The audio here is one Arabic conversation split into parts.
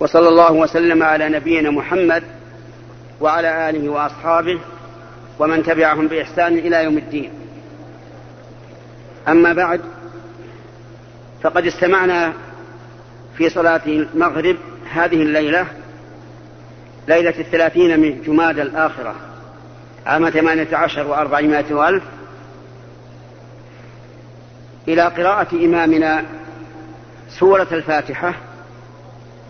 وصلى الله وسلم على نبينا محمد وعلى آله وأصحابه ومن تبعهم بإحسان إلى يوم الدين. أما بعد فقد استمعنا في صلاة المغرب هذه الليلة ليلة الثلاثين من جماد الآخرة عام ثمانية عشر وأربعمائة وألف إلى قراءة إمامنا سورة الفاتحة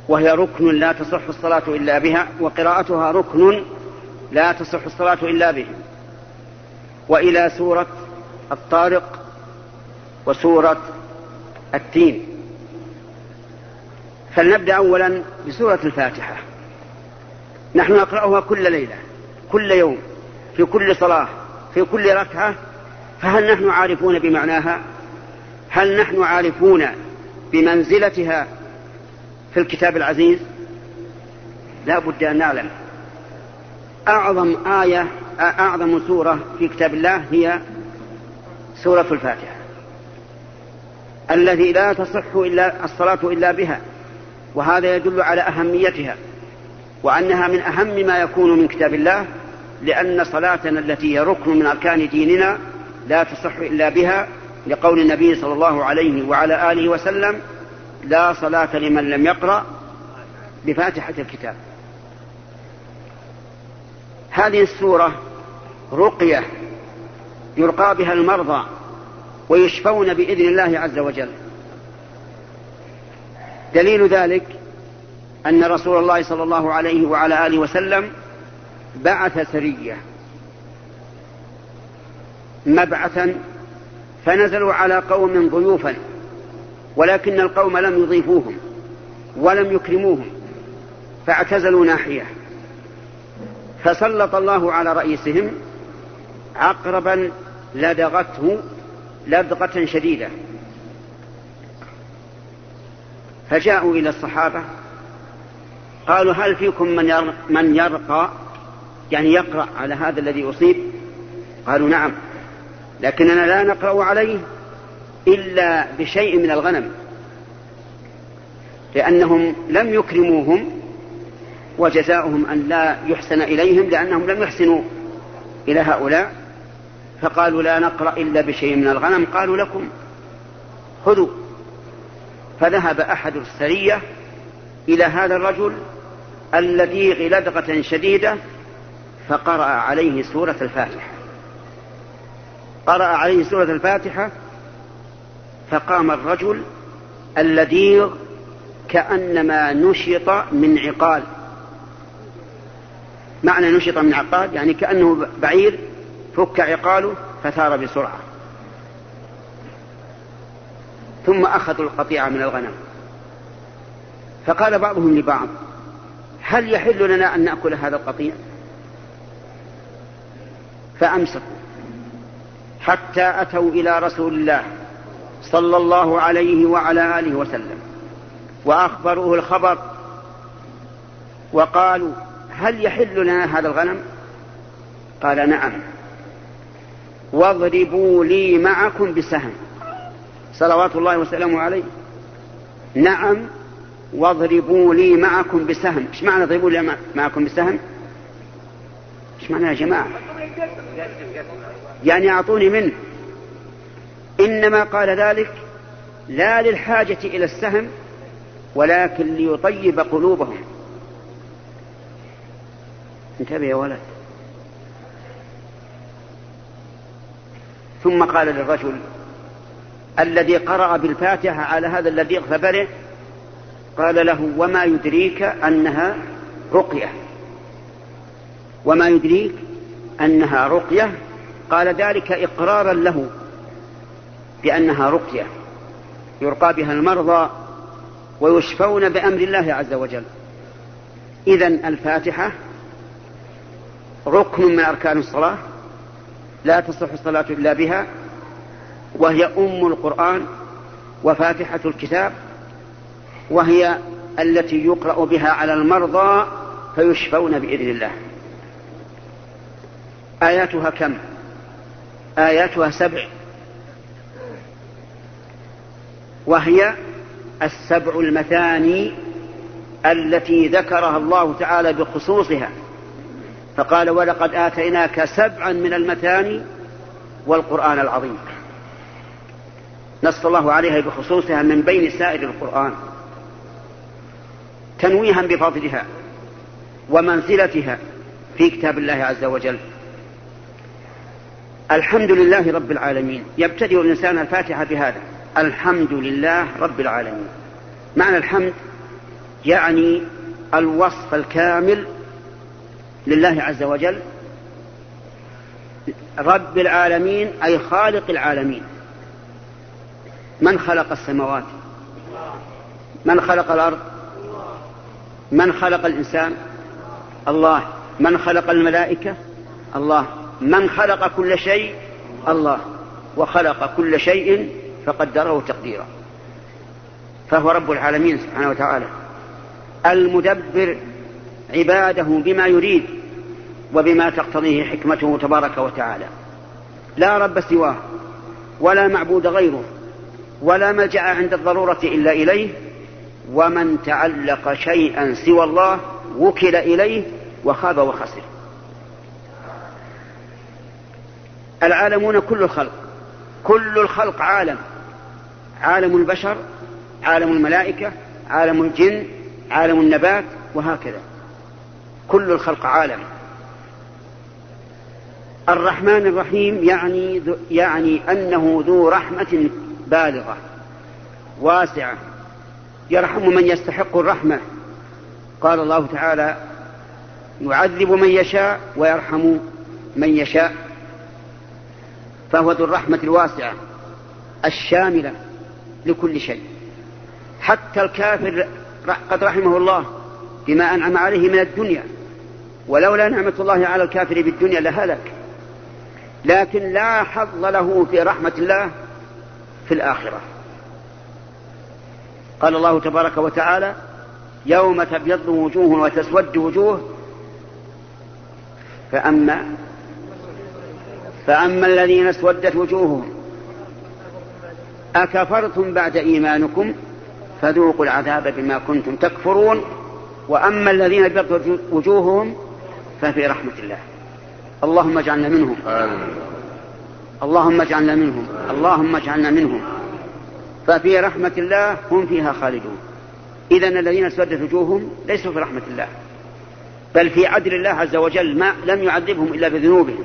وهي ركن لا تصح الصلاة إلا بها وقراءتها ركن لا تصح الصلاة إلا به. وإلى سورة الطارق وسورة التين. فلنبدأ أولا بسورة الفاتحة. نحن نقرأها كل ليلة كل يوم في كل صلاة في كل ركعة. فهل نحن عارفون بمعناها؟ هل نحن عارفون بمنزلتها في الكتاب العزيز لا بد أن نعلم. أعظم آية أعظم سورة في كتاب الله هي سورة الفاتحة. الذي لا تصح إلا الصلاة إلا بها وهذا يدل على أهميتها وأنها من أهم ما يكون من كتاب الله لأن صلاتنا التي هي ركن من أركان ديننا لا تصح إلا بها لقول النبي صلى الله عليه وعلى آله وسلم لا صلاة لمن لم يقرأ بفاتحة الكتاب. هذه السورة رقية يرقى بها المرضى ويشفون بإذن الله عز وجل. دليل ذلك أن رسول الله صلى الله عليه وعلى آله وسلم بعث سرية مبعثا فنزلوا على قوم ضيوفا. ولكن القوم لم يضيفوهم ولم يكرموهم فاعتزلوا ناحية. فسلط الله على رئيسهم عقربا لدغته لدغة شديدة. فجاءوا إلى الصحابة قالوا هل فيكم من من يرقى؟ يعني يقرأ على هذا الذي أصيب؟ قالوا نعم لكننا لا نقرأ عليه. إلا بشيء من الغنم لأنهم لم يكرموهم وجزاؤهم أن لا يحسن إليهم لأنهم لم يحسنوا إلى هؤلاء فقالوا لا نقرأ إلا بشيء من الغنم قالوا لكم خذوا. فذهب أحد السرية إلى هذا الرجل الذي لدغة شديدة فقرأ عليه سورة الفاتحة. قرأ عليه سورة الفاتحة فقام الرجل اللذيغ كأنما نشط من عقال. معنى نشط من عقال يعني كأنه بعير فك عقاله فثار بسرعة. ثم أخذوا القطيعة من الغنم. فقال بعضهم لبعض هل يحل لنا أن نأكل هذا القطيع؟ فأمسكوا حتى أتوا إلى رسول الله. صلى الله عليه وعلى آله وسلم. وأخبروه الخبر وقالوا هل يحل لنا هذا الغنم؟ قال نعم. واضربوا لي معكم بسهم. صلوات الله وسلامه عليه. نعم واضربوا لي معكم بسهم. إيش معنى اضربوا لي معكم بسهم؟ إيش معنى يا جماعة؟ يعني أعطوني منه. إنما قال ذلك لا للحاجة إلى السهم ولكن ليطيب قلوبهم. انتبه يا ولد. ثم قال للرجل الذي قرأ بالفاتحة على هذا الذي فبرئ قال له وما يدريك أنها رقية. وما يدريك أنها رقية؟ قال ذلك إقرارا له. بأنها رقية يرقى بها المرضى ويشفون بأمر الله عز وجل. إذا الفاتحة ركن من أركان الصلاة لا تصح الصلاة إلا بها وهي أم القرآن وفاتحة الكتاب وهي التي يقرأ بها على المرضى فيشفون بإذن الله. آياتها كم؟ آياتها سبع. وهي السبع المثاني التي ذكرها الله تعالى بخصوصها. فقال ولقد آتيناك سبعا من المثاني والقرآن العظيم. نص الله عليها بخصوصها من بين سائر القرآن تنويها بفضلها ومنزلتها في كتاب الله عز وجل. الحمد لله رب العالمين. يبتدئ الإنسان الفاتحة بهذا. الحمد لله رب العالمين. معنى الحمد يعني الوصف الكامل لله عز وجل رب العالمين أي خالق العالمين. من خلق السماوات؟ من خلق الأرض؟ من خلق الإنسان؟ الله. من خلق الملائكة؟ الله. من خلق كل شيء؟ الله. وخلق كل شيء فقدره تقديرا فهو رب العالمين سبحانه وتعالى. المدبر عباده بما يريد وبما تقتضيه حكمته تبارك وتعالى. لا رب سواه ولا معبود غيره ولا ملجأ عند الضرورة إلا إليه ومن تعلق شيئا سوى الله وكل إليه وخاب وخسر. العالمون كل الخلق كل الخلق عالم. عالم البشر عالم الملائكة عالم الجن عالم النبات وهكذا. كل الخلق عالم. الرحمن الرحيم يعني يعني أنه ذو رحمة بالغة واسعة. يرحم من يستحق الرحمة. قال الله تعالى يعذب من يشاء ويرحم من يشاء. فهو ذو الرحمة الواسعة الشاملة. لكل شيء. حتى الكافر قد رحمه الله بما أنعم عليه من الدنيا. ولولا نعمة الله على الكافر بالدنيا لهلك. لكن لا حظ له في رحمة الله في الآخرة. قال الله تبارك وتعالى يوم تبيض وجوه وتسود وجوه. فأما فأما الذين اسودت وجوههم أكفرتم بعد إيمانكم فذوقوا العذاب بما كنتم تكفرون وأما الذين ابيضت وجوههم ففي رحمة الله. اللهم اجعلنا منهم. اللهم اجعلنا منهم. اللهم اجعلنا منهم. ففي رحمة الله هم فيها خالدون. إذا الذين اسودت وجوههم ليسوا في رحمة الله. بل في عدل الله عز وجل ما لم يعذبهم إلا بذنوبهم.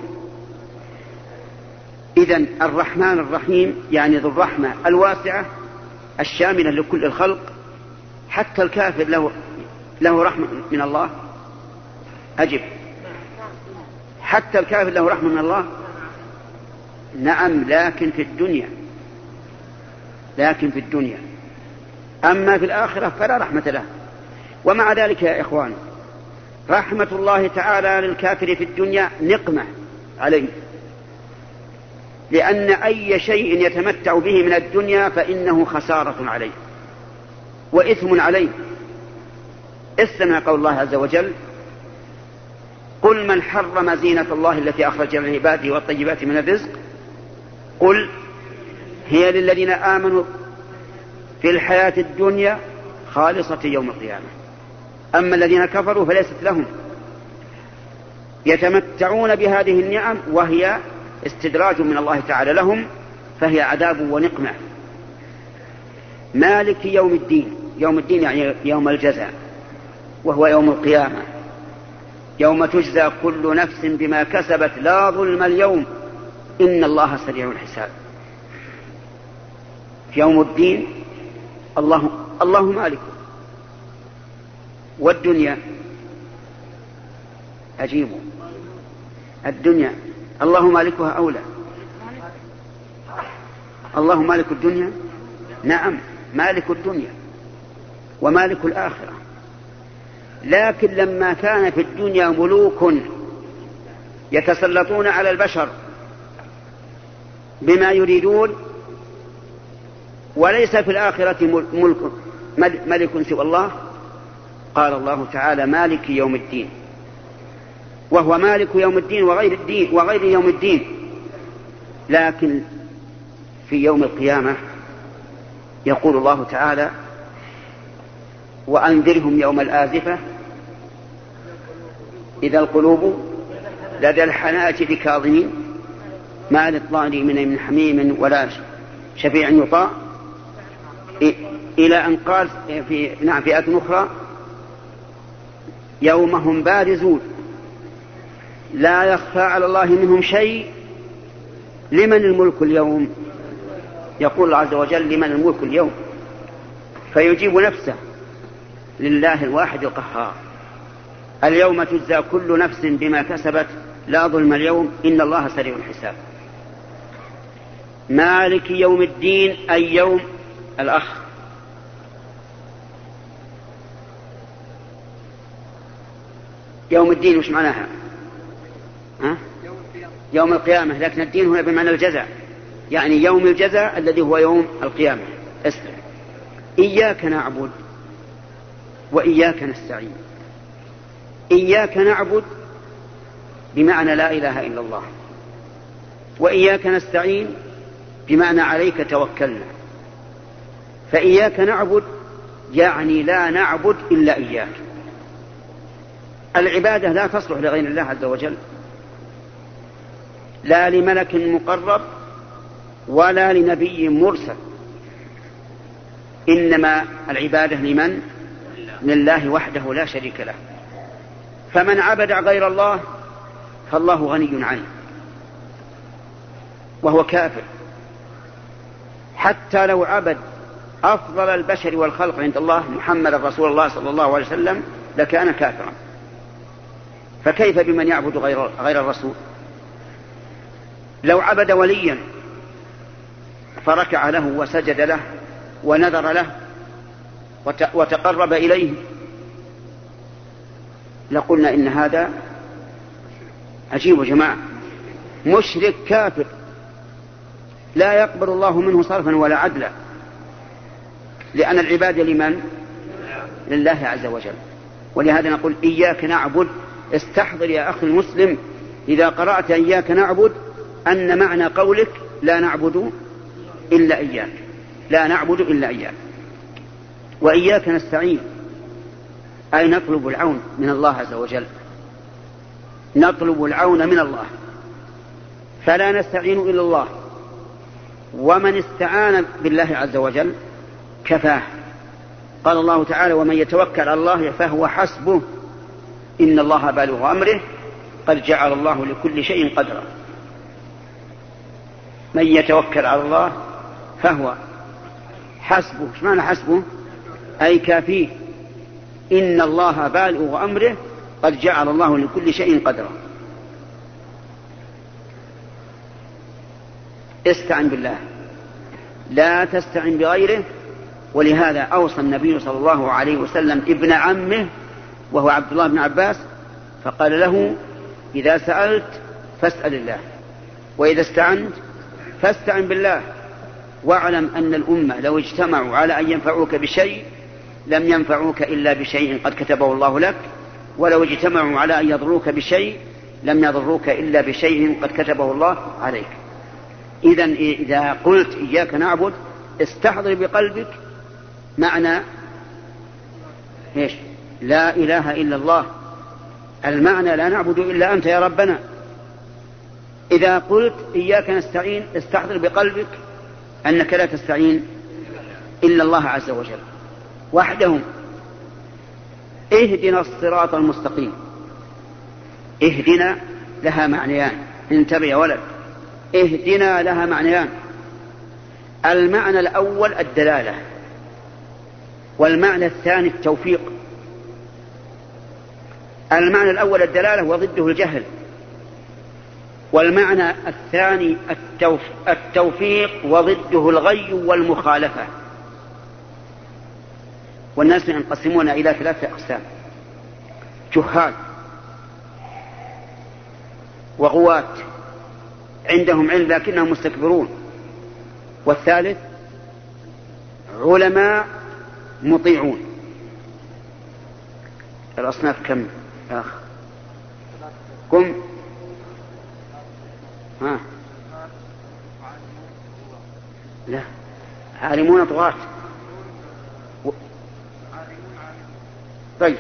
إذا الرحمن الرحيم يعني ذو الرحمة الواسعة الشاملة لكل الخلق حتى الكافر له له رحمة من الله. أجب. حتى الكافر له رحمة من الله؟ نعم لكن في الدنيا. لكن في الدنيا. أما في الآخرة فلا رحمة له. ومع ذلك يا إخوان رحمة الله تعالى للكافر في الدنيا نقمة عليه. لأن أي شيء يتمتع به من الدنيا فإنه خسارة عليه وإثم عليه. استمع قول الله عز وجل قل من حرم زينة الله التي أخرج لعباده والطيبات من الرزق؟ قل هي للذين آمنوا في الحياة الدنيا خالصة يوم القيامة. أما الذين كفروا فليست لهم. يتمتعون بهذه النعم وهي استدراج من الله تعالى لهم فهي عذاب ونقمة مالك يوم الدين يوم الدين يعني يوم الجزاء وهو يوم القيامة. يوم تجزى كل نفس بما كسبت لا ظلم اليوم. إن الله سريع الحساب. في يوم الدين الله الله مالك. والدنيا عجيب الدنيا الله مالكها أولى. الله مالك الدنيا؟ نعم مالك الدنيا ومالك الآخرة. لكن لما كان في الدنيا ملوك يتسلطون على البشر بما يريدون وليس في الآخرة ملك ملك سوى الله قال الله تعالى مالك يوم الدين. وهو مالك يوم الدين وغير الدين وغير يوم الدين. لكن في يوم القيامة يقول الله تعالى وأنذرهم يوم الآزفة إذا القلوب لدى الحناجر كاظمين ما للطالب من حميم ولا شفيع يطاع. إلى أن قال في نعم في آية أخرى يوم هم بارزون. لا يخفى على الله منهم شيء. لمن الملك اليوم؟ يقول الله عز وجل لمن الملك اليوم. فيجيب نفسه لله الواحد القهار. اليوم تجزى كل نفس بما كسبت. لا ظلم اليوم إن الله سريع الحساب. مالك يوم الدين أي يوم؟ الأخ. يوم الدين وش معناها؟ يوم القيامة لكن الدين هنا بمعنى الجزاء. يعني يوم الجزاء الذي هو يوم القيامة. اسمع. إياك نعبد وإياك نستعين. إياك نعبد بمعنى لا إله إلا الله. وإياك نستعين بمعنى عليك توكلنا. فإياك نعبد يعني لا نعبد إلا إياك. العبادة لا تصلح لغير الله عز وجل. لا لملك مقرب ولا لنبي مرسل. إنما العبادة لمن؟ لله وحده لا شريك له. فمن عبد غير الله فالله غني عنه وهو كافر. حتى لو عبد أفضل البشر والخلق عند الله محمد رسول الله صلى الله عليه وسلم لكان كافرا. فكيف بمن يعبد غير غير الرسول؟ لو عبد وليا فركع له وسجد له ونذر له وتقرب إليه لقلنا إن هذا عجيب يا جماعة. مشرك كافر لا يقبل الله منه صرفا ولا عدلا. لأن العباده لمن؟ لله عز وجل. ولهذا نقول إياك نعبد استحضر يا أخي المسلم إذا قرأت إياك نعبد أن معنى قولك لا نعبد إلا إياك. لا نعبد إلا إياك. وإياك نستعين. أي نطلب العون من الله عز وجل. نطلب العون من الله. فلا نستعين إلا الله. ومن استعان بالله عز وجل كفاه. قال الله تعالى ومن يتوكل على الله فهو حسبه. إن الله بالغ أمره. قد جعل الله لكل شيء قدرا. من يتوكل على الله فهو حسبه. إيش معنى حسبه؟ أي كافيه. إن الله بالغ أمره قد جعل الله لكل شيء قدرا. استعن بالله. لا تستعن بغيره. ولهذا أوصى النبي صلى الله عليه وسلم ابن عمه وهو عبد الله بن عباس فقال له إذا سألت فاسأل الله. وإذا استعنت فاستعن بالله. واعلم أن الأمة لو اجتمعوا على أن ينفعوك بشيء لم ينفعوك إلا بشيء قد كتبه الله لك. ولو اجتمعوا على أن يضروك بشيء لم يضروك إلا بشيء قد كتبه الله عليك. إذا إذا قلت إياك نعبد استحضر بقلبك معنى إيش؟ لا إله إلا الله. المعنى لا نعبد إلا أنت يا ربنا. إذا قلت إياك نستعين استحضر بقلبك أنك لا تستعين إلا الله عز وجل. وحدهم. اهدنا الصراط المستقيم. اهدنا لها معنيان. انتبه يا ولد. اهدنا لها معنيان. المعنى الأول الدلالة. والمعنى الثاني التوفيق. المعنى الأول الدلالة وضده الجهل. والمعنى الثاني التوف التوفيق وضده الغي والمخالفة. والناس ينقسمون إلى ثلاثة أقسام. جهال وغواة عندهم علم لكنهم مستكبرون. والثالث علماء مطيعون. الأصناف كم أخ؟ قم. ها. لا. عالمون طغاة. طيب.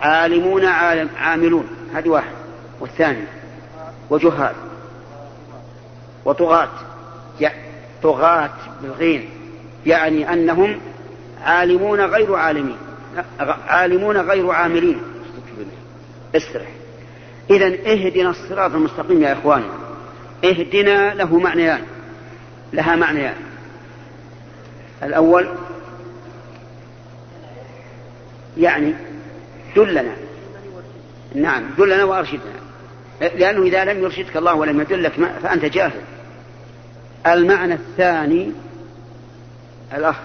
عالمون عالم عاملون. هذه واحد. والثاني. وجهال وطغاة. طغاة بالغين. يعني أنهم عالمون غير عالمين. عالمون غير عاملين. استرح إذا اهدنا الصراط المستقيم يا إخواني. اهدنا له معنيان لها معنيان. الأول يعني دلنا. نعم دلنا وأرشدنا. لأنه إذا لم يرشدك الله ولم يدلك فأنت جاهل. المعنى الثاني الأخ.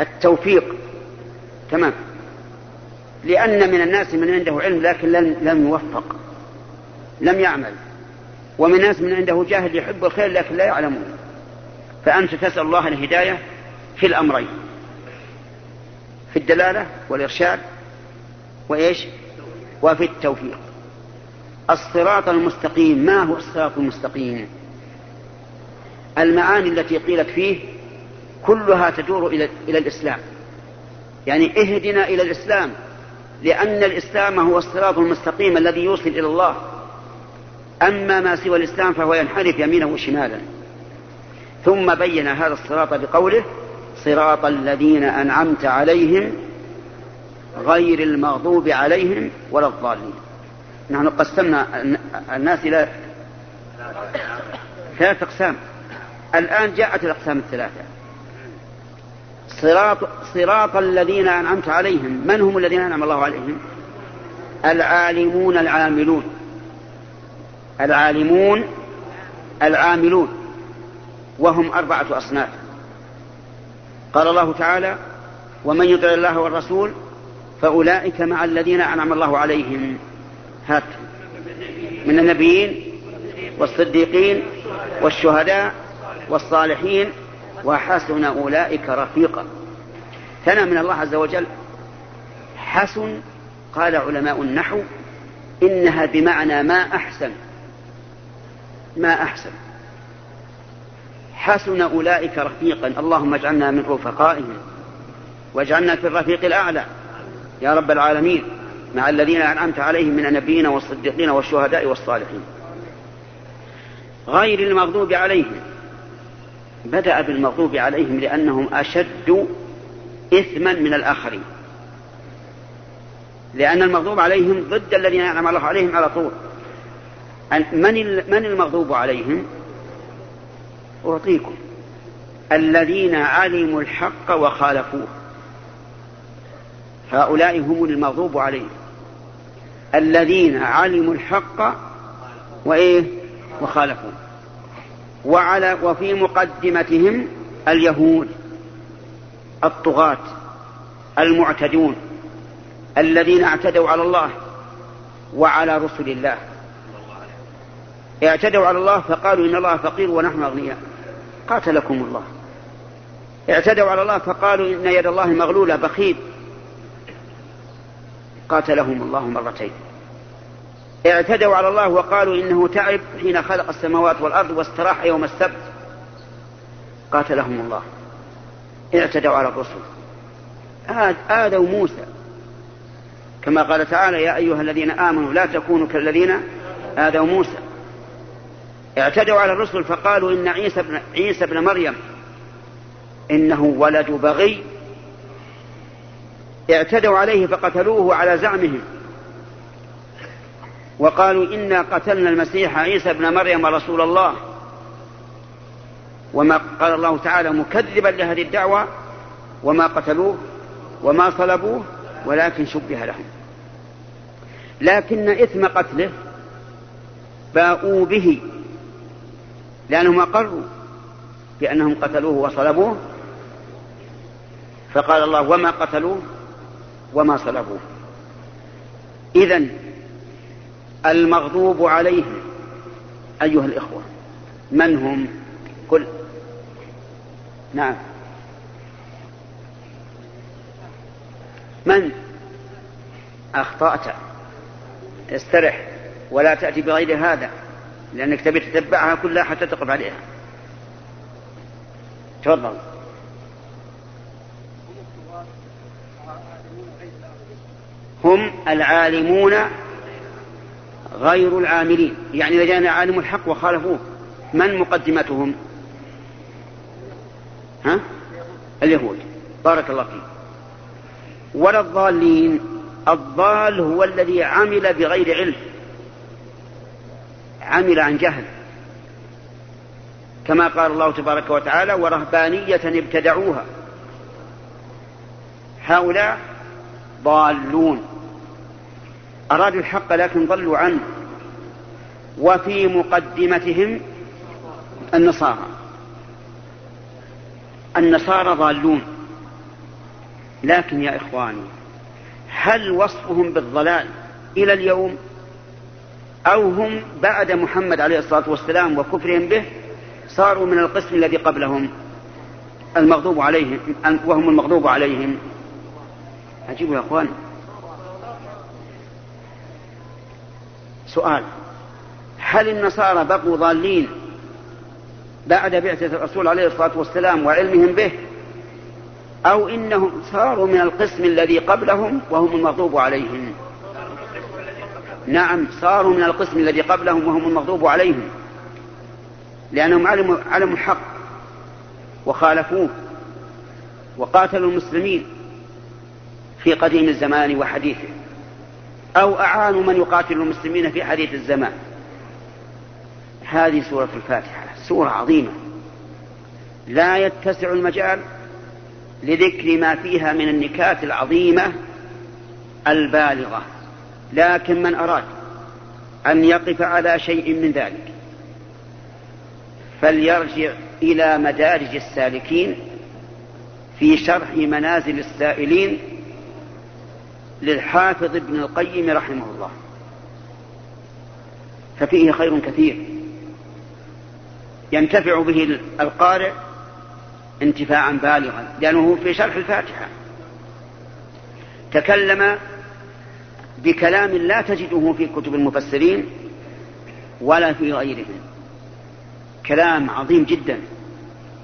التوفيق. تمام. لأن من الناس من عنده علم لكن لم, لم يوفق. لم يعمل. ومن الناس من عنده جاهل يحب الخير لكن لا يعلمون فأنت تسأل الله الهداية في الأمرين. في الدلالة والإرشاد وإيش؟ وفي التوفيق. الصراط المستقيم ما هو الصراط المستقيم؟ المعاني التي قيلت فيه كلها تدور إلى, إلى الإسلام. يعني اهدنا إلى الإسلام لأن الإسلام هو الصراط المستقيم الذي يوصل إلى الله. أما ما سوى الإسلام فهو ينحرف يمينا وشمالا. ثم بين هذا الصراط بقوله صراط الذين أنعمت عليهم غير المغضوب عليهم ولا الضالين. نحن قسمنا الناس إلى ثلاثة أقسام. الآن جاءت الأقسام الثلاثة. صراط صراط الذين أنعمت عليهم. من هم الذين أنعم الله عليهم؟ العالمون العاملون. العالمون العاملون وهم أربعة أصناف. قال الله تعالى ومن يطع الله والرسول فأولئك مع الذين أنعم الله عليهم. هات. من النبيين والصديقين والشهداء والصالحين وحسن أولئك رفيقا. ثنى من الله عز وجل. حسن قال علماء النحو إنها بمعنى ما أحسن. ما أحسن. حسن أولئك رفيقا. اللهم اجعلنا من رفقائهم واجعلنا في الرفيق الأعلى. يا رب العالمين مع الذين أنعمت عليهم من النبيين والصديقين والشهداء والصالحين. غير المغضوب عليهم. بدأ بالمغضوب عليهم لأنهم أشد إثما من الآخرين. لأن المغضوب عليهم ضد الذين أنعم الله عليهم على طول. من من المغضوب عليهم؟ أعطيكم. الذين علموا الحق وخالفوه. هؤلاء هم المغضوب عليهم. الذين علموا الحق وإيه؟ وخالفوه. وعلى وفي مقدمتهم اليهود الطغاة المعتدون الذين اعتدوا على الله وعلى رسل الله. اعتدوا على الله فقالوا إن الله فقير ونحن أغنياء. قاتلكم الله. اعتدوا على الله فقالوا إن يد الله مغلولة بخيل. قاتلهم الله مرتين. اعتدوا على الله وقالوا إنه تعب حين خلق السماوات والأرض واستراح يوم السبت. قاتلهم الله. اعتدوا على الرسل. آذوا موسى. كما قال تعالى يا أيها الذين آمنوا لا تكونوا كالذين آذوا موسى. اعتدوا على الرسل فقالوا إن عيسى بن, عيسى بن مريم إنه ولد بغي. اعتدوا عليه فقتلوه على زعمهم. وقالوا إنا قتلنا المسيح عيسى ابن مريم رسول الله. وما قال الله تعالى مكذبا لهذه الدعوة. وما قتلوه وما صلبوه ولكن شبه لهم. لكن إثم قتله باءوا به. لأنهم أقروا بأنهم قتلوه وصلبوه. فقال الله وما قتلوه وما صلبوه. إذا المغضوب عليهم أيها الإخوة. من هم؟ قل. نعم. من؟ أخطأت. استرح. ولا تأتي بغير هذا. لأنك تبي تتبعها كلها حتى تقف عليها. تفضل. هم العالمون غير العاملين. يعني إذا جاءنا عالم الحق وخالفوه من مقدمتهم؟ ها؟ اليهود. بارك الله فيك. ولا الضالين. الضال هو الذي عمل بغير علم. عمل عن جهل. كما قال الله تبارك وتعالى ورهبانية ابتدعوها. هؤلاء ضالون. أرادوا الحق لكن ضلوا عنه. وفي مقدمتهم النصارى. النصارى ضالون. لكن يا إخواني هل وصفهم بالضلال إلى اليوم؟ أو هم بعد محمد عليه الصلاة والسلام وكفرهم به صاروا من القسم الذي قبلهم. المغضوب عليهم وهم المغضوب عليهم. عجيب يا أخوان. سؤال. هل النصارى بقوا ضالين بعد بعثة الرسول عليه الصلاة والسلام وعلمهم به؟ أو إنهم صاروا من القسم الذي قبلهم وهم المغضوب عليهم؟ نعم صاروا من القسم الذي قبلهم وهم المغضوب عليهم. لأنهم علموا, علموا الحق وخالفوه وقاتلوا المسلمين في قديم الزمان وحديثه. أو أعانوا من يقاتل المسلمين في حديث الزمان. هذه سورة الفاتحة سورة عظيمة. لا يتسع المجال لذكر ما فيها من النكات العظيمة البالغة. لكن من أراد أن يقف على شيء من ذلك فليرجع إلى مدارج السالكين في شرح منازل السائلين للحافظ ابن القيم رحمه الله. ففيه خير كثير ينتفع به القارئ انتفاعا بالغا لأنه في شرح الفاتحة تكلم بكلام لا تجده في كتب المفسرين ولا في غيرهم. كلام عظيم جدا.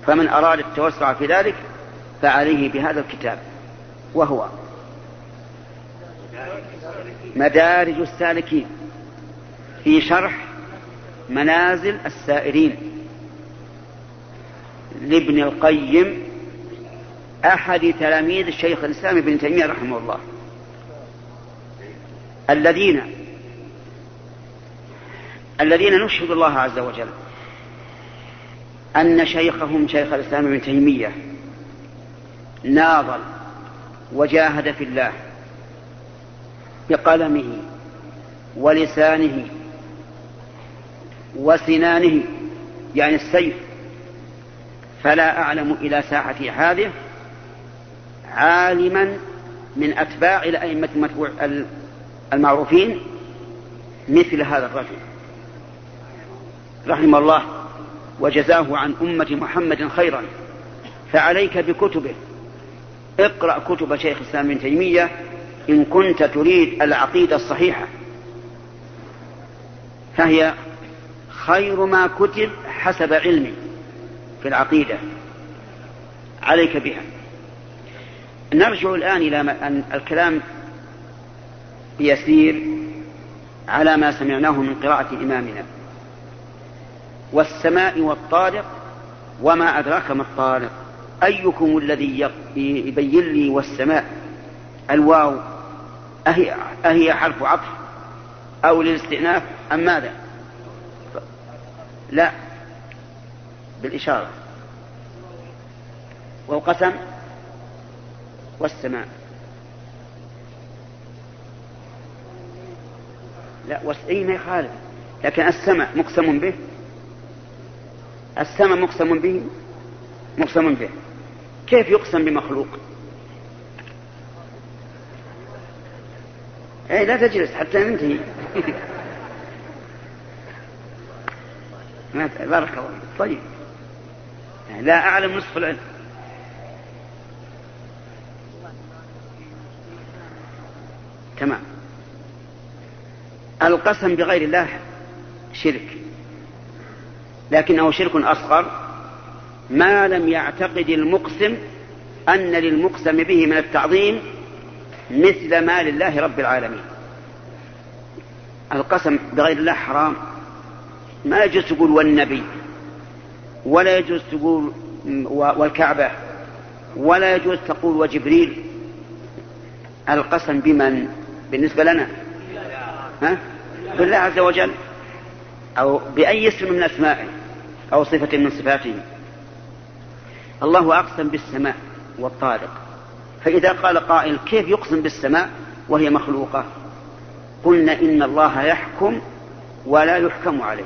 فمن أراد التوسع في ذلك فعليه بهذا الكتاب. وهو مدارج السالكين في شرح منازل السائرين. لابن القيم أحد تلاميذ الشيخ الإسلام ابن تيمية رحمه الله. الذين الذين نشهد الله عز وجل أن شيخهم شيخ الإسلام ابن تيمية ناضل وجاهد في الله بقلمه ولسانه وسنانه يعني السيف. فلا أعلم إلى ساعتي هذه عالما من أتباع الأئمة المعروفين مثل هذا الرجل. رحم الله وجزاه عن أمة محمد خيرا. فعليك بكتبه. اقرأ كتب شيخ الإسلام ابن تيمية إن كنت تريد العقيدة الصحيحة. فهي خير ما كتب حسب علمي في العقيدة. عليك بها. نرجع الآن إلى الكلام يسير على ما سمعناه من قراءة إمامنا. والسماء والطارق وما أدراك ما الطارق. أيكم الذي يبين لي والسماء؟ الواو. أهي, أهي حرف عطف أو للاستئناف أم ماذا؟ لا. بالإشارة. والقسم والسماء. لا أي ما يخالف لكن السماء مقسم به؟ السماء مقسم به؟ مقسم به. كيف يقسم بمخلوق؟ اي لا تجلس حتى ننتهي بارك الله طيب. لا أعلم نصف العلم تمام القسم بغير الله شرك. لكنه شرك أصغر. ما لم يعتقد المقسم أن للمقسم به من التعظيم مثل ما لله رب العالمين. القسم بغير الله حرام. ما يجوز تقول والنبي ولا يجوز تقول والكعبة ولا يجوز تقول وجبريل. القسم بمن؟ بالنسبة لنا. ها؟ بالله عز وجل أو بأي اسم من أسمائه أو صفة من صفاته. الله أقسم بالسماء والطارق. فإذا قال قائل كيف يقسم بالسماء؟ وهي مخلوقة. قلنا إن الله يحكم ولا يحكم عليه.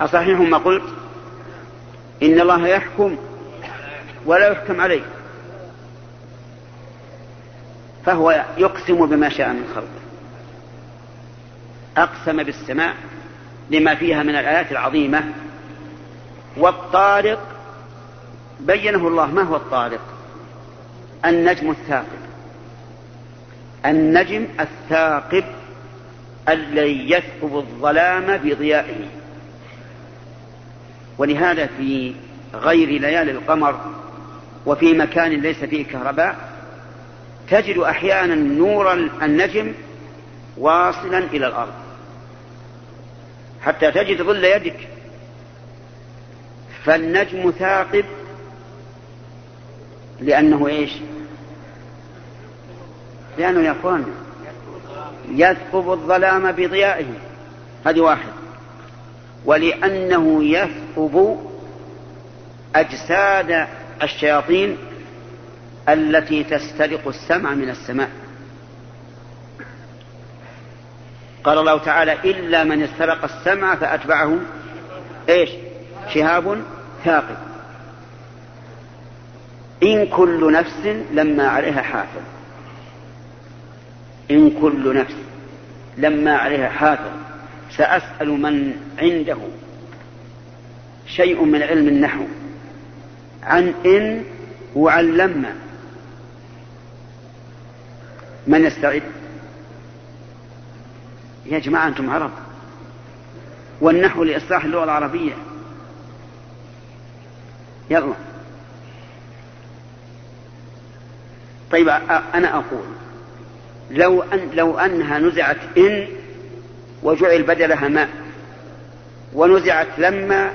أصحيح ما قلت؟ إن الله يحكم ولا يحكم عليه. فهو يقسم بما شاء من خلقه. أقسم بالسماء لما فيها من الآيات العظيمة والطارق بينه الله ما هو الطارق؟ النجم الثاقب. النجم الثاقب الذي يثقب الظلام بضيائه. ولهذا في غير ليالي القمر وفي مكان ليس فيه كهرباء تجد أحيانا نور النجم واصلا إلى الأرض. حتى تجد ظل يدك. فالنجم ثاقب لأنه إيش؟ لأنه يا أخوان يثقب الظلام بضيائه. هذه واحد. ولأنه يثقب أجساد الشياطين التي تسترق السمع من السماء. قال الله تعالى إلا من استرق السمع فأتبعه إيش؟ شهاب ثاقب. إن كل نفس لما عليها حافظ. إن كل نفس لما عليها حافظ. سأسأل من عنده شيء من علم النحو. عن إن وعن لما. من يستعد؟ يا جماعة أنتم عرب. والنحو لإصلاح اللغة العربية. يلا. طيب أنا أقول لو أن لو أنها نزعت إن وجعل بدلها ماء ونزعت لما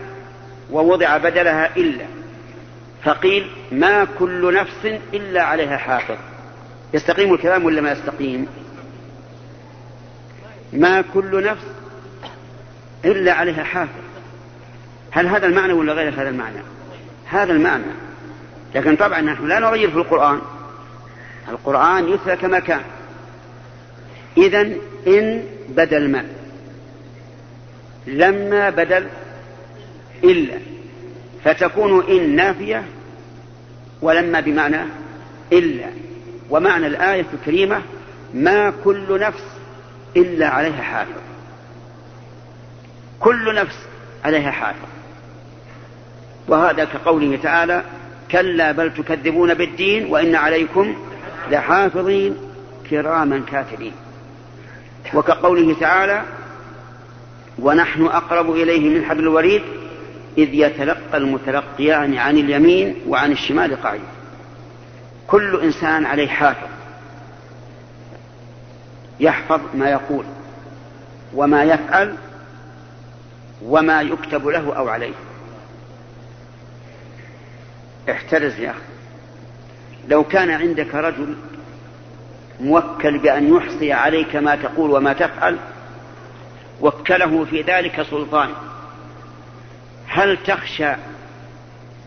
ووضع بدلها إلا فقيل ما كل نفس إلا عليها حافظ. يستقيم الكلام ولا ما يستقيم؟ ما كل نفس إلا عليها حافظ. هل هذا المعنى ولا غير هذا المعنى؟ هذا المعنى. لكن طبعا نحن لا نغير في القرآن. القرآن يتلى كما كان. إذا إن بدل ما. لما بدل إلا. فتكون إن نافية ولما بمعنى إلا. ومعنى الآية الكريمة ما كل نفس إلا عليها حافظ. كل نفس عليها حافظ. وهذا كقوله تعالى كلا بل تكذبون بالدين وإن عليكم لحافظين كراما كاتبين. وكقوله تعالى ونحن أقرب إليه من حبل الوريد إذ يتلقى المتلقيان عن اليمين وعن الشمال قعيد. كل إنسان عليه حافظ. يحفظ ما يقول وما يفعل وما يكتب له أو عليه. احترز يا أخي. لو كان عندك رجل موكل بأن يحصي عليك ما تقول وما تفعل وكله في ذلك سلطان هل تخشى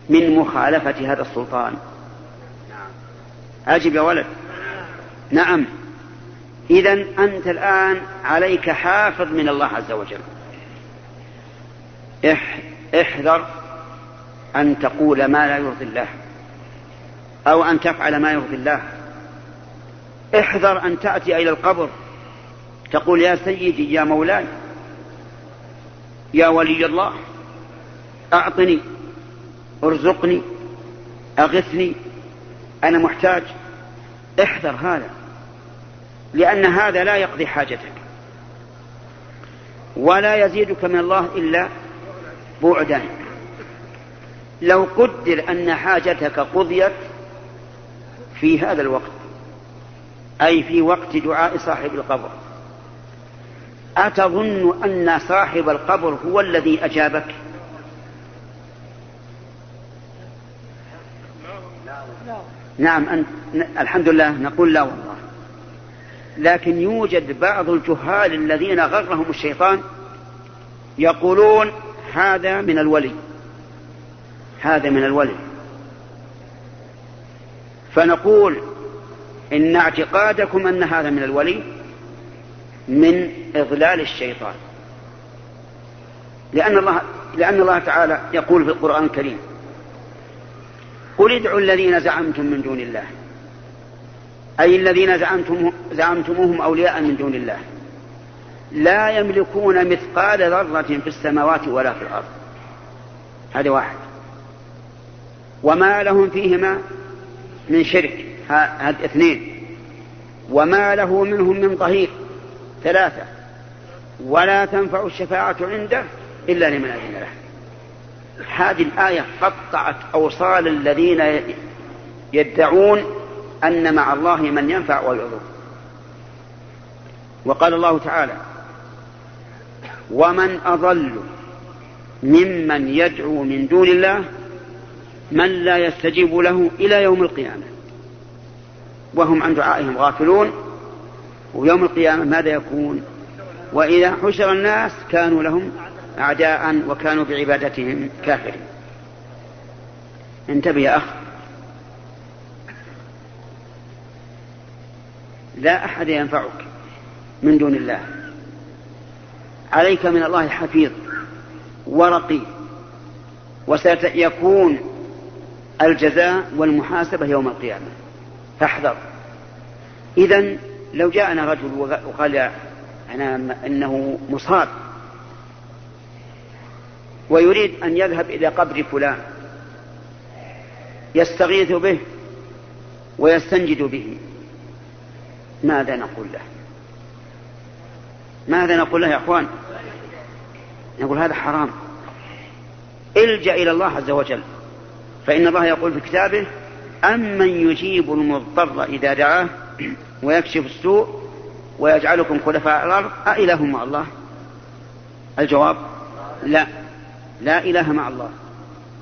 من مخالفة هذا السلطان؟ أجب يا ولد. نعم. إذا أنت الآن عليك حافظ من الله عز وجل. احذر أن تقول ما لا يرضي الله أو أن تفعل ما يرضي الله. احذر أن تأتي إلى القبر. تقول يا سيدي يا مولاي يا ولي الله أعطني أرزقني أغثني أنا محتاج. احذر هذا. لأن هذا لا يقضي حاجتك. ولا يزيدك من الله إلا بعدا. لو قدر أن حاجتك قضيت في هذا الوقت أي في وقت دعاء صاحب القبر أتظن أن صاحب القبر هو الذي أجابك؟ نعم أن... الحمد لله نقول لا. والله لكن يوجد بعض الجهال الذين غرهم الشيطان يقولون هذا من الولي. هذا من الولي. فنقول إن اعتقادكم أن هذا من الولي من إضلال الشيطان. لأن الله لأن الله تعالى يقول في القرآن الكريم قل ادعوا الذين زعمتم من دون الله أي الذين زعمتم زعمتموهم أولياء من دون الله. لا يملكون مثقال ذرة في السماوات ولا في الأرض. هذا واحد. وما لهم فيهما من شرك. هذا اثنين. وما له منهم من ظهير ثلاثة. ولا تنفع الشفاعة عنده إلا لمن أذن له. هذه الآية قطعت أوصال الذين يدعون أن مع الله من ينفع ويضر. وقال الله تعالى ومن أضل ممن يدعو من دون الله من لا يستجيب له إلى يوم القيامة. وهم عن دعائهم غافلون ويوم القيامة ماذا يكون؟ وإذا حشر الناس كانوا لهم أعداء وكانوا بعبادتهم كافرين. انتبه يا أخ لا أحد ينفعك من دون الله. عليك من الله حفيظ ورقي وسيكون الجزاء والمحاسبة يوم القيامة. فاحذر. إذا لو جاءنا رجل وقال أنا أنه مصاب ويريد أن يذهب إلى قبر فلان يستغيث به ويستنجد به ماذا نقول له؟ ماذا نقول له يا أخوان؟ نقول هذا حرام. الجأ إلى الله عز وجل. فإن الله يقول في كتابه أمن يجيب المضطر إذا دعاه ويكشف السوء ويجعلكم خلفاء الأرض أإله مع الله؟ الجواب لا. لا إله مع الله.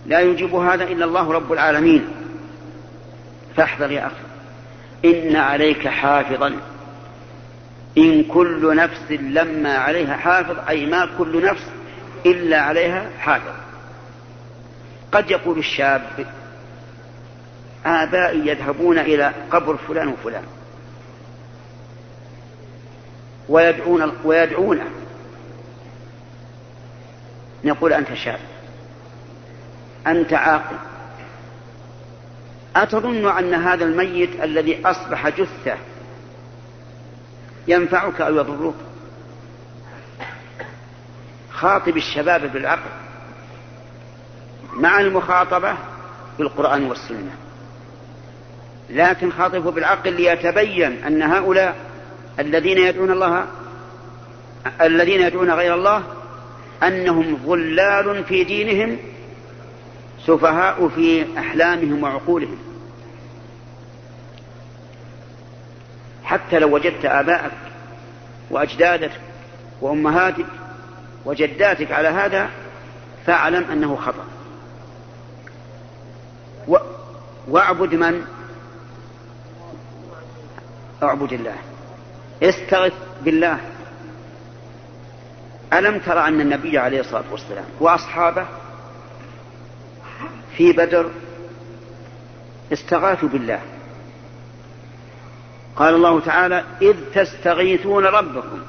لا يجيب هذا إلا الله رب العالمين. فاحذر يا أخي. إن عليك حافظا. إن كل نفس لما عليها حافظ أي ما كل نفس إلا عليها حافظ. قد يقول الشاب آبائي يذهبون إلى قبر فلان وفلان. ويدعون ويدعونه نقول أنت شاب. أنت عاقل. أتظن أن هذا الميت الذي أصبح جثة ينفعك أو يضرك؟ خاطب الشباب بالعقل مع المخاطبة بالقرآن والسنة. لكن خاطبه بالعقل ليتبين أن هؤلاء الذين يدعون الله الذين يدعون غير الله أنهم ضلال في دينهم سفهاء في أحلامهم وعقولهم. حتى لو وجدت آباءك وأجدادك وأمهاتك وجداتك على هذا فاعلم أنه خطأ. و... واعبد من؟ أعبد الله. استغث بالله. ألم ترى أن النبي عليه الصلاة والسلام وأصحابه في بدر استغاثوا بالله. قال الله تعالى إذ تستغيثون ربكم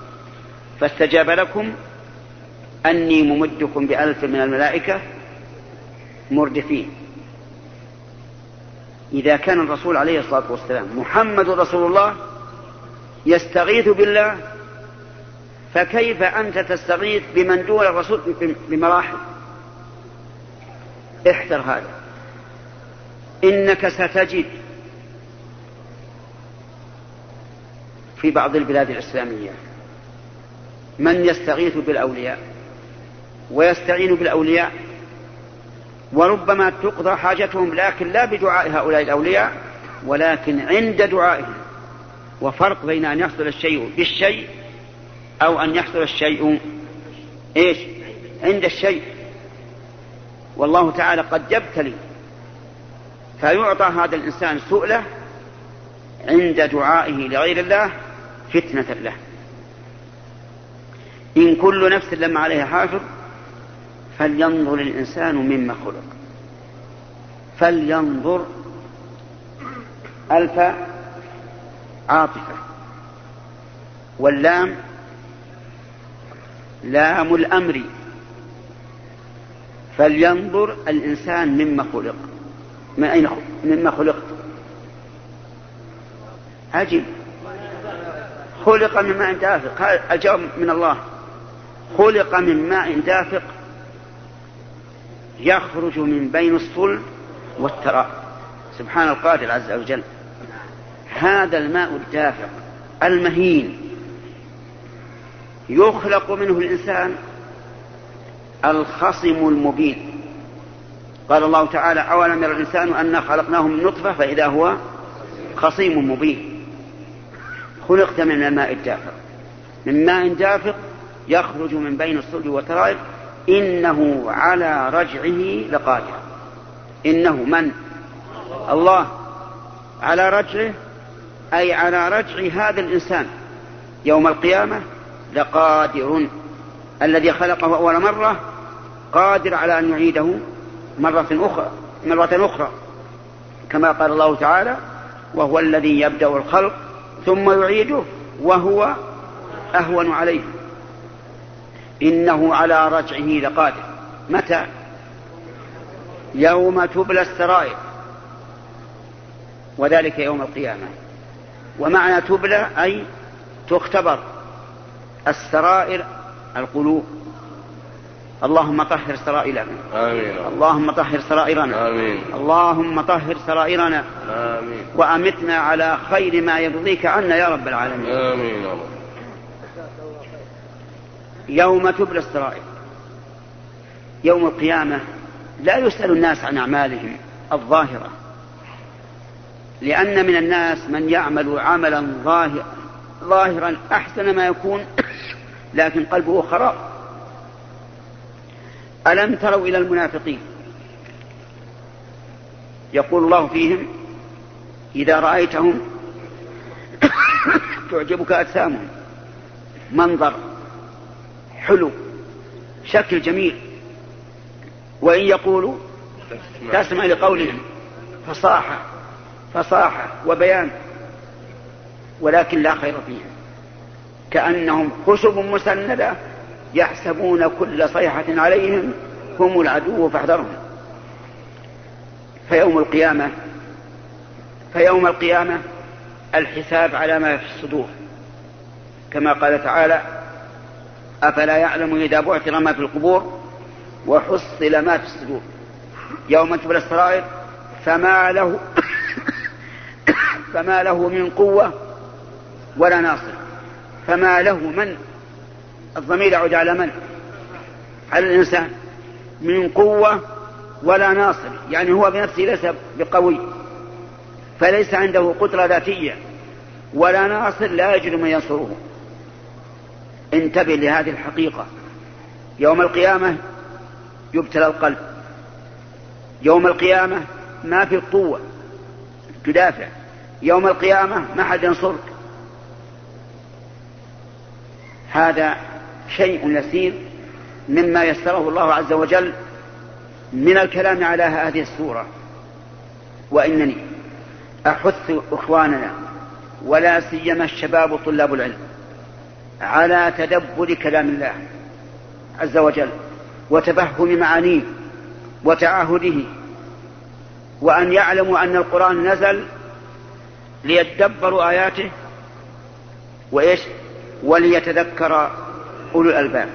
فاستجاب لكم أني ممدكم بألف من الملائكة مردفين. إذا كان الرسول عليه الصلاة والسلام محمد رسول الله يستغيث بالله فكيف أنت تستغيث بمن دون الرسول بمراحل؟ احذر هذا. إنك ستجد في بعض البلاد الإسلامية من يستغيث بالأولياء ويستعين بالأولياء وربما تقضى حاجتهم لكن لا بدعاء هؤلاء الأولياء ولكن عند دعائهم وفرق بين أن يحصل الشيء بالشيء أو أن يحصل الشيء إيش؟ عند الشيء. والله تعالى قد يبتلي فيعطى هذا الإنسان سؤله عند دعائه لغير الله فتنة له. إن كل نفس لما عليها حافظ فلينظر الإنسان مما خلق. فلينظر ألف عاطفة. واللام لام الأمر فلينظر الإنسان مما خلق. من أين مما خلقت؟ عجيب. خلق من ماء دافق. الجواب من الله. خلق من ماء دافق يخرج من بين الصلب والتراب. سبحان القادر عز وجل. هذا الماء الدافق المهين يخلق منه الإنسان الخصم المبين. قال الله تعالى أولم يرى الإنسان أنا خلقناه من نطفة فإذا هو خصيم مبين. خلقت من الماء الدافق من ماء دافق يخرج من بين الصلب والترائب. إنه على رجعه لقادر. إنه من؟ الله. على رجعه أي على رجع هذا الإنسان. يوم القيامة لقادر. الذي خلقه أول مرة قادر على أن يعيده مرة أخرى مرة أخرى كما قال الله تعالى وهو الذي يبدأ الخلق ثم يعيده وهو أهون عليه. إنه على رجعه لقادر. متى؟ يوم تبلى السرائر. وذلك يوم القيامة. ومعنى تبلى أي تختبر السرائر القلوب. اللهم طهر سرائرنا. آمين. اللهم طهر سرائرنا. آمين. اللهم طهر سرائرنا. آمين. وأمتنا على خير ما يرضيك عنا يا رب العالمين. آمين يوم تبلى السرائر. يوم القيامة لا يسأل الناس عن أعمالهم الظاهرة. لأن من الناس من يعمل عملا ظاهر ظاهرا أحسن ما يكون لكن قلبه خراب. ألم تروا إلى المنافقين؟ يقول الله فيهم إذا رأيتهم تعجبك أجسامهم. منظر حلو شكل جميل. وإن يقولوا تسمع لقولهم. فصاحة فصاحة وبيان. ولكن لا خير فيهم كأنهم خشب مسندة يحسبون كل صيحة عليهم هم العدو فاحذرهم. فيوم القيامة فيوم القيامة الحساب على ما في الصدور. كما قال تعالى أفلا يعلم إذا بعثر ما في القبور وحصل ما في الصدور. يوم تبلى السرائر فما له فما له من قوة ولا ناصر. فما له من الضمير يعود على من على الإنسان. من قوة ولا ناصر. يعني هو بنفسه ليس بقوي. فليس عنده قدرة ذاتية. ولا ناصر لا يجد من ينصره. انتبه لهذه الحقيقة. يوم القيامة يبتلى القلب. يوم القيامة ما في قوة تدافع. يوم القيامة ما حد ينصرك. هذا شيء يسير مما يسره الله عز وجل من الكلام على هذه السورة. وإنني أحث إخواننا ولا سيما الشباب طلاب العلم على تدبر كلام الله عز وجل وتفهم معانيه وتعاهده وأن يعلموا أن القرآن نزل ليتدبروا آياته وإيش؟ وليتذكر أولو الألباب.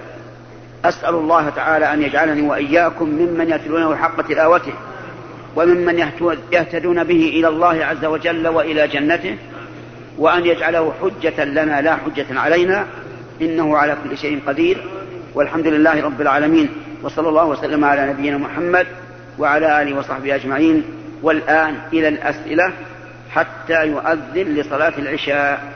أسأل الله تعالى أن يجعلني وإياكم ممن يتلونه حق تلاوته وممن يهتدون به إلى الله عز وجل وإلى جنته وأن يجعله حجة لنا لا حجة علينا إنه على كل شيء قدير. والحمد لله رب العالمين وصلى الله وسلم على نبينا محمد وعلى آله وصحبه أجمعين. والآن إلى الأسئلة حتى يؤذن لصلاة العشاء.